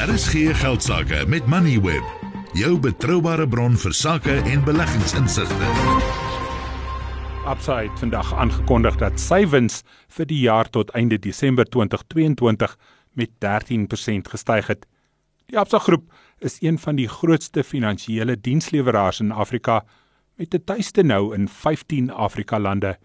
RSG Geldsaake met Moneyweb, jou betroubare bron vir sake en beleggingsinsigte. Absa het vandag aangekondig dat sy wins vir die jaar tot einde Desember 2022 met 13% gestyg het. Die Absa groep is een van die grootste finansiële diensleweraars in Afrika met 'n tuiste nou in 15 Afrika lande.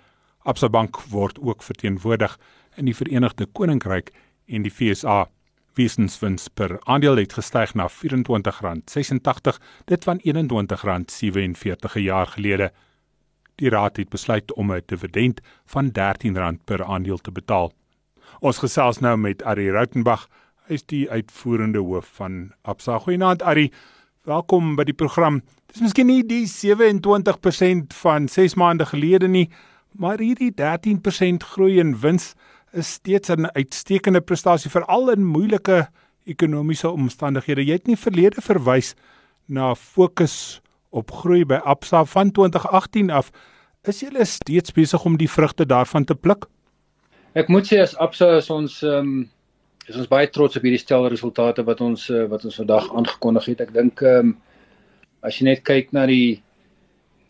Absa Bank word ook verteenwoordig in die Verenigde Koninkryk en die FSA. Wesenswins per aandeel het gestyg na R24.86, dit van R21.47 'n jaar gelede. Die raad het besluit om 'n dividend van R13 per aandeel te betaal. Ons gesels nou met Ari Rautenbach, hy is die uitvoerende hoof van Absa. Goeienaand Ari. Welkom by die program. Dis miskien nie die 27% van 6 maande gelede nie, maar hierdie 13% groei in wins is steeds 'n uitstekende prestasie veral in moeilike ekonomiese omstandighede. Jy het nie verlede verwys na fokus op groei by Absa van 2018 af. Is julle steeds besig om die vrugte daarvan te pluk? Ek moet sê as Absa is ons ehm um, is ons baie trots op hierdie stel resultate wat ons uh, wat ons vandag aangekondig het. Ek dink ehm um, as jy net kyk na die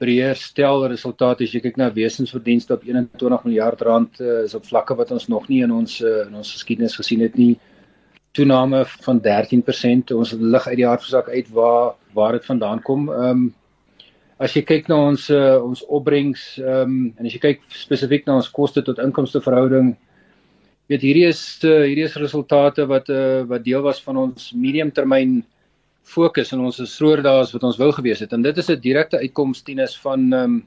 breër stel resultate as jy kyk na wesensverdienste op 21 miljard rand uh, is op vlakke wat ons nog nie in ons uh, in ons geskiedenis gesien het nie. Toename van 13% ons lig uit die hartversak uit waar waar dit vandaan kom. Um, as jy kyk na ons uh, ons opbrengs um, en as jy kyk spesifiek na ons koste tot inkomste verhouding weet hierdie is uh, hierdie is resultate wat uh, wat deel was van ons medium termyn fokus en ons is vroeër daar as wat ons wou gewees het en dit is 'n direkte uitkoms tienus van ehm um,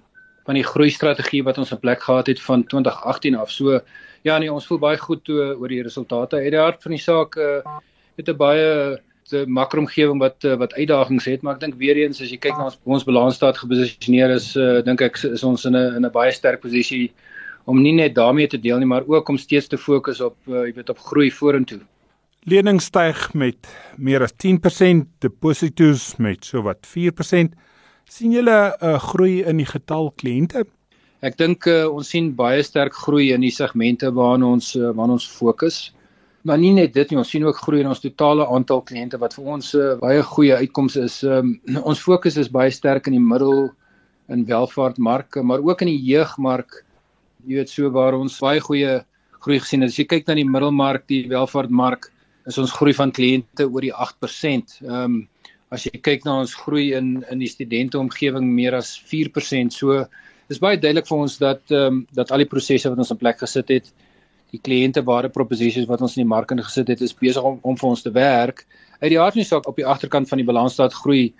van die groei strategie wat ons in plek gehad het van 2018 af. So ja nee, ons voel baie goed toe oor die resultate. Uit die hart van die saak uh, het 'n baie te makroomgewing wat uh, wat uitdagings het, maar ek dink weer eens as jy kyk na ons ons balansstaat geposisioneer is uh, dink ek is ons in 'n in 'n baie sterk posisie om nie net daarmee te deel nie, maar ook om steeds te fokus op uh, jy weet op groei vorentoe. Lenings styg met meer as 10%, deposito's met sowat 4%. sien julle 'n uh, groei in die getal kliënte? Ek dink uh, ons sien baie sterk groei in die segmente waarna ons uh, waarna ons fokus. Maar nie net dit nie, ons sien ook groei in ons totale aantal kliënte wat vir ons 'n uh, baie goeie uitkoms is. Um, ons fokus is baie sterk in die middel in welvaartmarke, maar ook in die jeugmark. Jy weet so waar ons baie goeie groei gesien het. As jy kyk na die middelmark, die welvaartmark, is ons groei van kliënte oor die 8%. Ehm um, as jy kyk na ons groei in in die studente omgewing meer as 4%. So dis baie duidelik vir ons dat ehm um, dat al die prosesse wat ons in plek gesit het, die kliënte waarde proposisies wat ons in die mark in gesit het, is besig om om vir ons te werk. Uit die aard van die saak op die agterkant van die balansstaat groei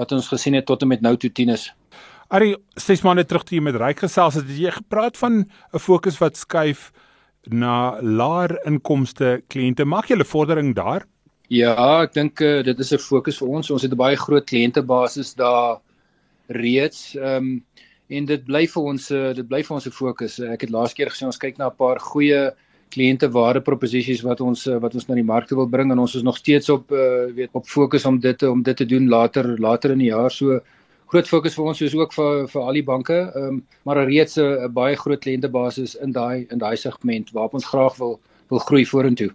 wat ons gesien het tot en met nou toe tieners. Ari, 6 maande terug toe jy met Ryk gesels het, het jy gepraat van 'n fokus wat skuif na laer inkomste kliënte. Maak julle vordering daar? Ja, ek dink uh, dit is 'n fokus vir ons. Ons het 'n baie groot kliëntebasis daar reeds. Ehm um, en dit bly vir ons uh, dit bly vir ons 'n fokus. Ek het laas keer gesê ons kyk na 'n paar goeie kliënte waarde proposisies wat ons uh, wat ons na die mark wil bring en ons is nog steeds op uh, weet op fokus om dit om dit te doen later later in die jaar. So groot fokus vir ons soos ook vir vir al die banke, ehm um, maar reeds 'n baie groot kliëntebasis in daai in daai segment waarop ons graag wil wil groei vorentoe.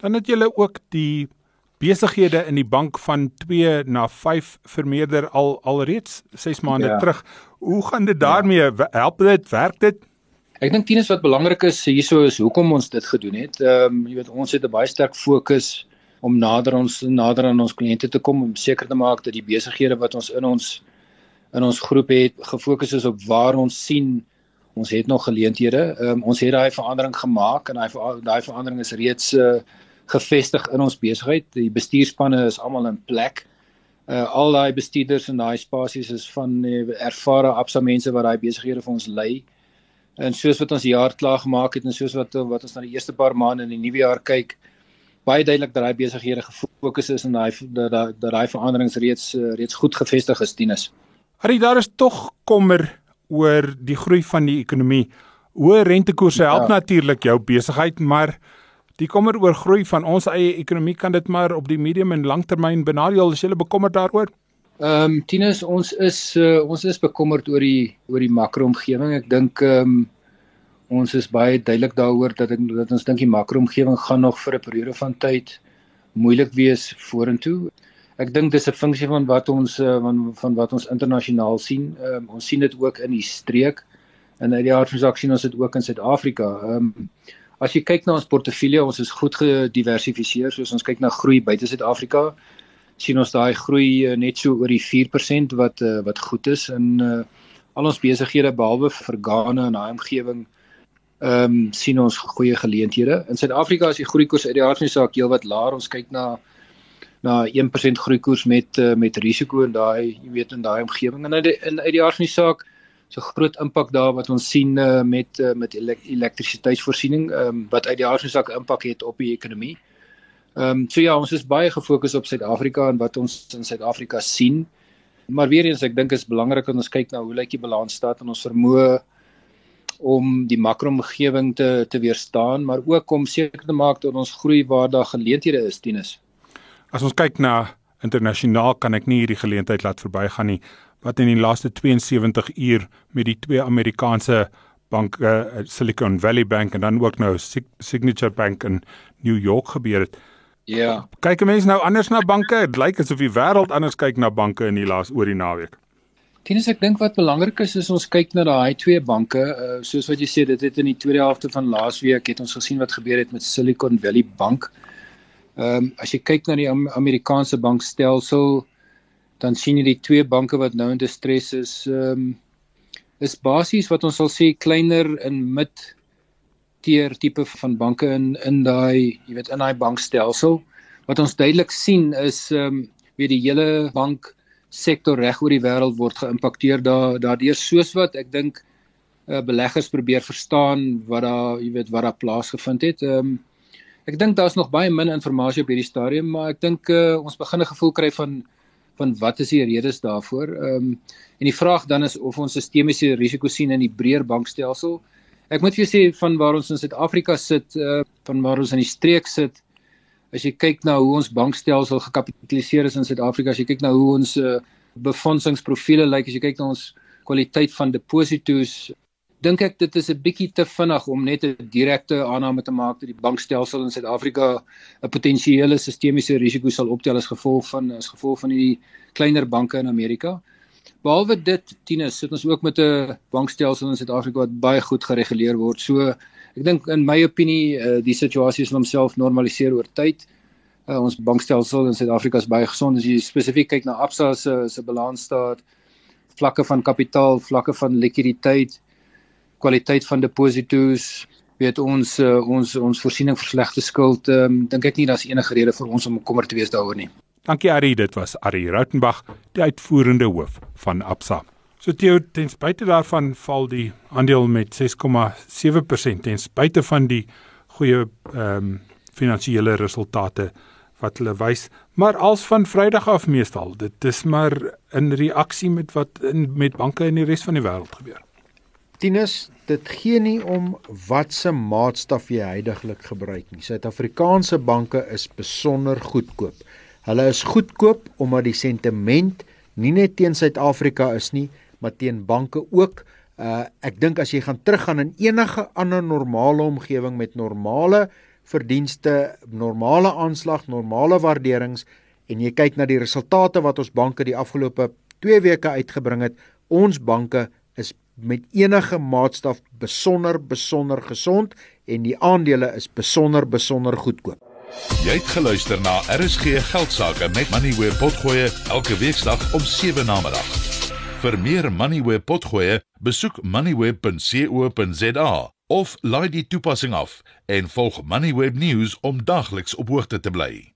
Dan het julle ook die besighede in die bank van 2 na 5 vermeerder al alreeds 6 maande ja. terug. Hoe gaan dit daarmee? Ja. Help dit? Werk dit? Ek dink tienens wat belangrik is hierso is hoekom ons dit gedoen het. Ehm um, jy weet ons het 'n baie sterk fokus om nader ons nader aan ons kliënte te kom om seker te maak dat die besighede wat ons in ons in ons groep het gefokus is op waar ons sien ons het nog geleenthede. Um, ons het daai verandering gemaak en daai daai verandering is reeds uh, gevestig in ons besigheid. Die bestuurspanne is almal in plek. Uh, al daai bestuurders in daai spasies is van uh, ervare Absa mense wat daai besighede vir ons lei. En soos wat ons jaar klaar gemaak het en soos wat wat ons na die eerste paar maande in die nuwe jaar kyk, baie duidelik dat daai besighede gefokus is en daai dat daai veranderings reeds uh, reeds goed gevestig is, Tinus. Harry, daar is tog kommer oor die groei van die ekonomie. Hoë rentekoerse help ja. natuurlik jou besigheid, maar die kommer oor groei van ons eie ekonomie kan dit maar op die medium en langtermyn benadeel. Is jy bekommerd daaroor? Ehm um, Tinus, ons is uh, ons is bekommerd oor die oor die makroomgewing. Ek dink ehm um, ons is baie duidelik daaroor dat ek dat ons dink die makroomgewing gaan nog vir 'n periode van tyd moeilik wees vorentoe. Ek dink dis 'n funksie van wat ons van van wat ons internasionaal sien. Um, ons sien dit ook in die streek en uit die aard van die saak sien ons dit ook in Suid-Afrika. Ehm um, as jy kyk na ons portefeulje, ons is goed gediversifiseer, soos ons kyk na groei buite Suid-Afrika, sien ons daai groei uh, net so oor die 4% wat uh, wat goed is in uh, al ons besighede behalwe vir Ghana en daai omgewing ehm um, sien ons goeie geleenthede. In Suid-Afrika is die groeikoers uit die aard van die saak heelwat laer. Ons kyk na na 1% groeikoers met uh, met risiko in daai, jy weet, in daai omgewing. En uit die, in uit die aard van die saak so groot impak daar wat ons sien uh, met uh, met elektrisiteitsvoorsiening ehm um, wat uit die aard van die saak impak het op die ekonomie. Ehm um, so ja, ons is baie gefokus op Suid-Afrika en wat ons in Suid-Afrika sien. Maar weer eens, ek dink is belangrik dat ons kyk na hoe lyk die balansstaat en ons vermoë om die makroomgewing te te weerstaan, maar ook om seker te maak dat ons groei waar daar geleenthede is, Tinus. As ons kyk na internasionaal kan ek nie hierdie geleentheid laat verbygaan nie wat in die laaste 72 uur met die twee Amerikaanse banke uh, Silicon Valley Bank en dan ook nou Signature Bank in New York gebeur het. Ja. Kyk mense nou anders na banke. Dit lyk asof die wêreld anders kyk na banke in die laas oor die naweek. Tenus ek dink wat belangrik is is ons kyk na daai twee banke, uh, soos wat jy sê dit het in die tweede helfte van laasweek het ons gesien wat gebeur het met Silicon Valley Bank. Ehm um, as jy kyk na die Amerikaanse bankstelsel, dan sien jy die twee banke wat nou in distress is, ehm um, is basies wat ons sal sê kleiner en mid tier tipe van banke in in daai, jy weet, in daai bankstelsel. Wat ons duidelik sien is ehm um, wie die hele bank sektor reg oor die wêreld word geïmpakteer daar daardeur soos wat ek dink uh, beleggers probeer verstaan wat daar jy weet wat daar plaasgevind het. Ehm um, ek dink daar's nog baie min inligting op hierdie stadium, maar ek dink uh, ons begin 'n gevoel kry van van wat is die redes daarvoor. Ehm um, en die vraag dan is of ons sistemiese risiko sien in die breër bankstelsel. Ek moet vir jou sê van waar ons in Suid-Afrika sit, uh, van waar ons in die streek sit, as jy kyk na hoe ons bankstelsel gekapitaliseer is in Suid-Afrika, as jy kyk na hoe ons uh, befondsingsprofiele lyk, like, as jy kyk na ons kwaliteit van deposito's, dink ek dit is 'n bietjie te vinnig om net 'n direkte aanname te maak dat die bankstelsel in Suid-Afrika 'n potensiële sistemiese risiko sal optel as gevolg van as gevolg van die kleiner banke in Amerika. Behalwe dit, Tinus, sit ons ook met 'n bankstelsel in Suid-Afrika wat baie goed gereguleer word. So ek dink in my opinie uh, die situasie sal homself normaliseer oor tyd. Uh, ons bankstelsel in Suid-Afrika is baie gesond as jy spesifiek kyk na Absa se se balansstaat, vlakke van kapitaal, vlakke van likwiditeit, kwaliteit van deposito's, weet ons uh, ons ons voorsiening vir slegte skuld, um, dink ek nie daar's enige rede vir ons om kommer te wees daaroor nie. Dankie Ari, dit was Ari Rautenbach, die uitvoerende hoof van Absa. So Theo, ten spyte daarvan val die aandeel met 6,7% ten spyte van die goeie ehm um, finansiële resultate wat hulle wys, maar als van Vrydag af meestal, dit is maar in reaksie met wat in met banke in die res van die wêreld gebeur. Tinus, dit gee nie om watse maatstaf jy heidaglik gebruik nie. Suid-Afrikaanse banke is besonder goedkoop. Hulle is goedkoop omdat die sentiment nie net teen Suid-Afrika is nie, maar teen banke ook. Uh ek dink as jy gaan teruggaan in enige ander normale omgewing met normale verdienste, normale aanslag, normale waarderings en jy kyk na die resultate wat ons banke die afgelope 2 weke uitgebring het, ons banke met enige maatstaf besonder besonder gesond en die aandele is besonder besonder goedkoop. Jy het geluister na RSG Geldsaake met Money where potgoe elke weeksdag om 7 na middag. Vir meer Moneyweb potgoe, besoek moneyweb.co.za of laai die toepassing af en volg Moneyweb News om dagliks op hoogte te bly.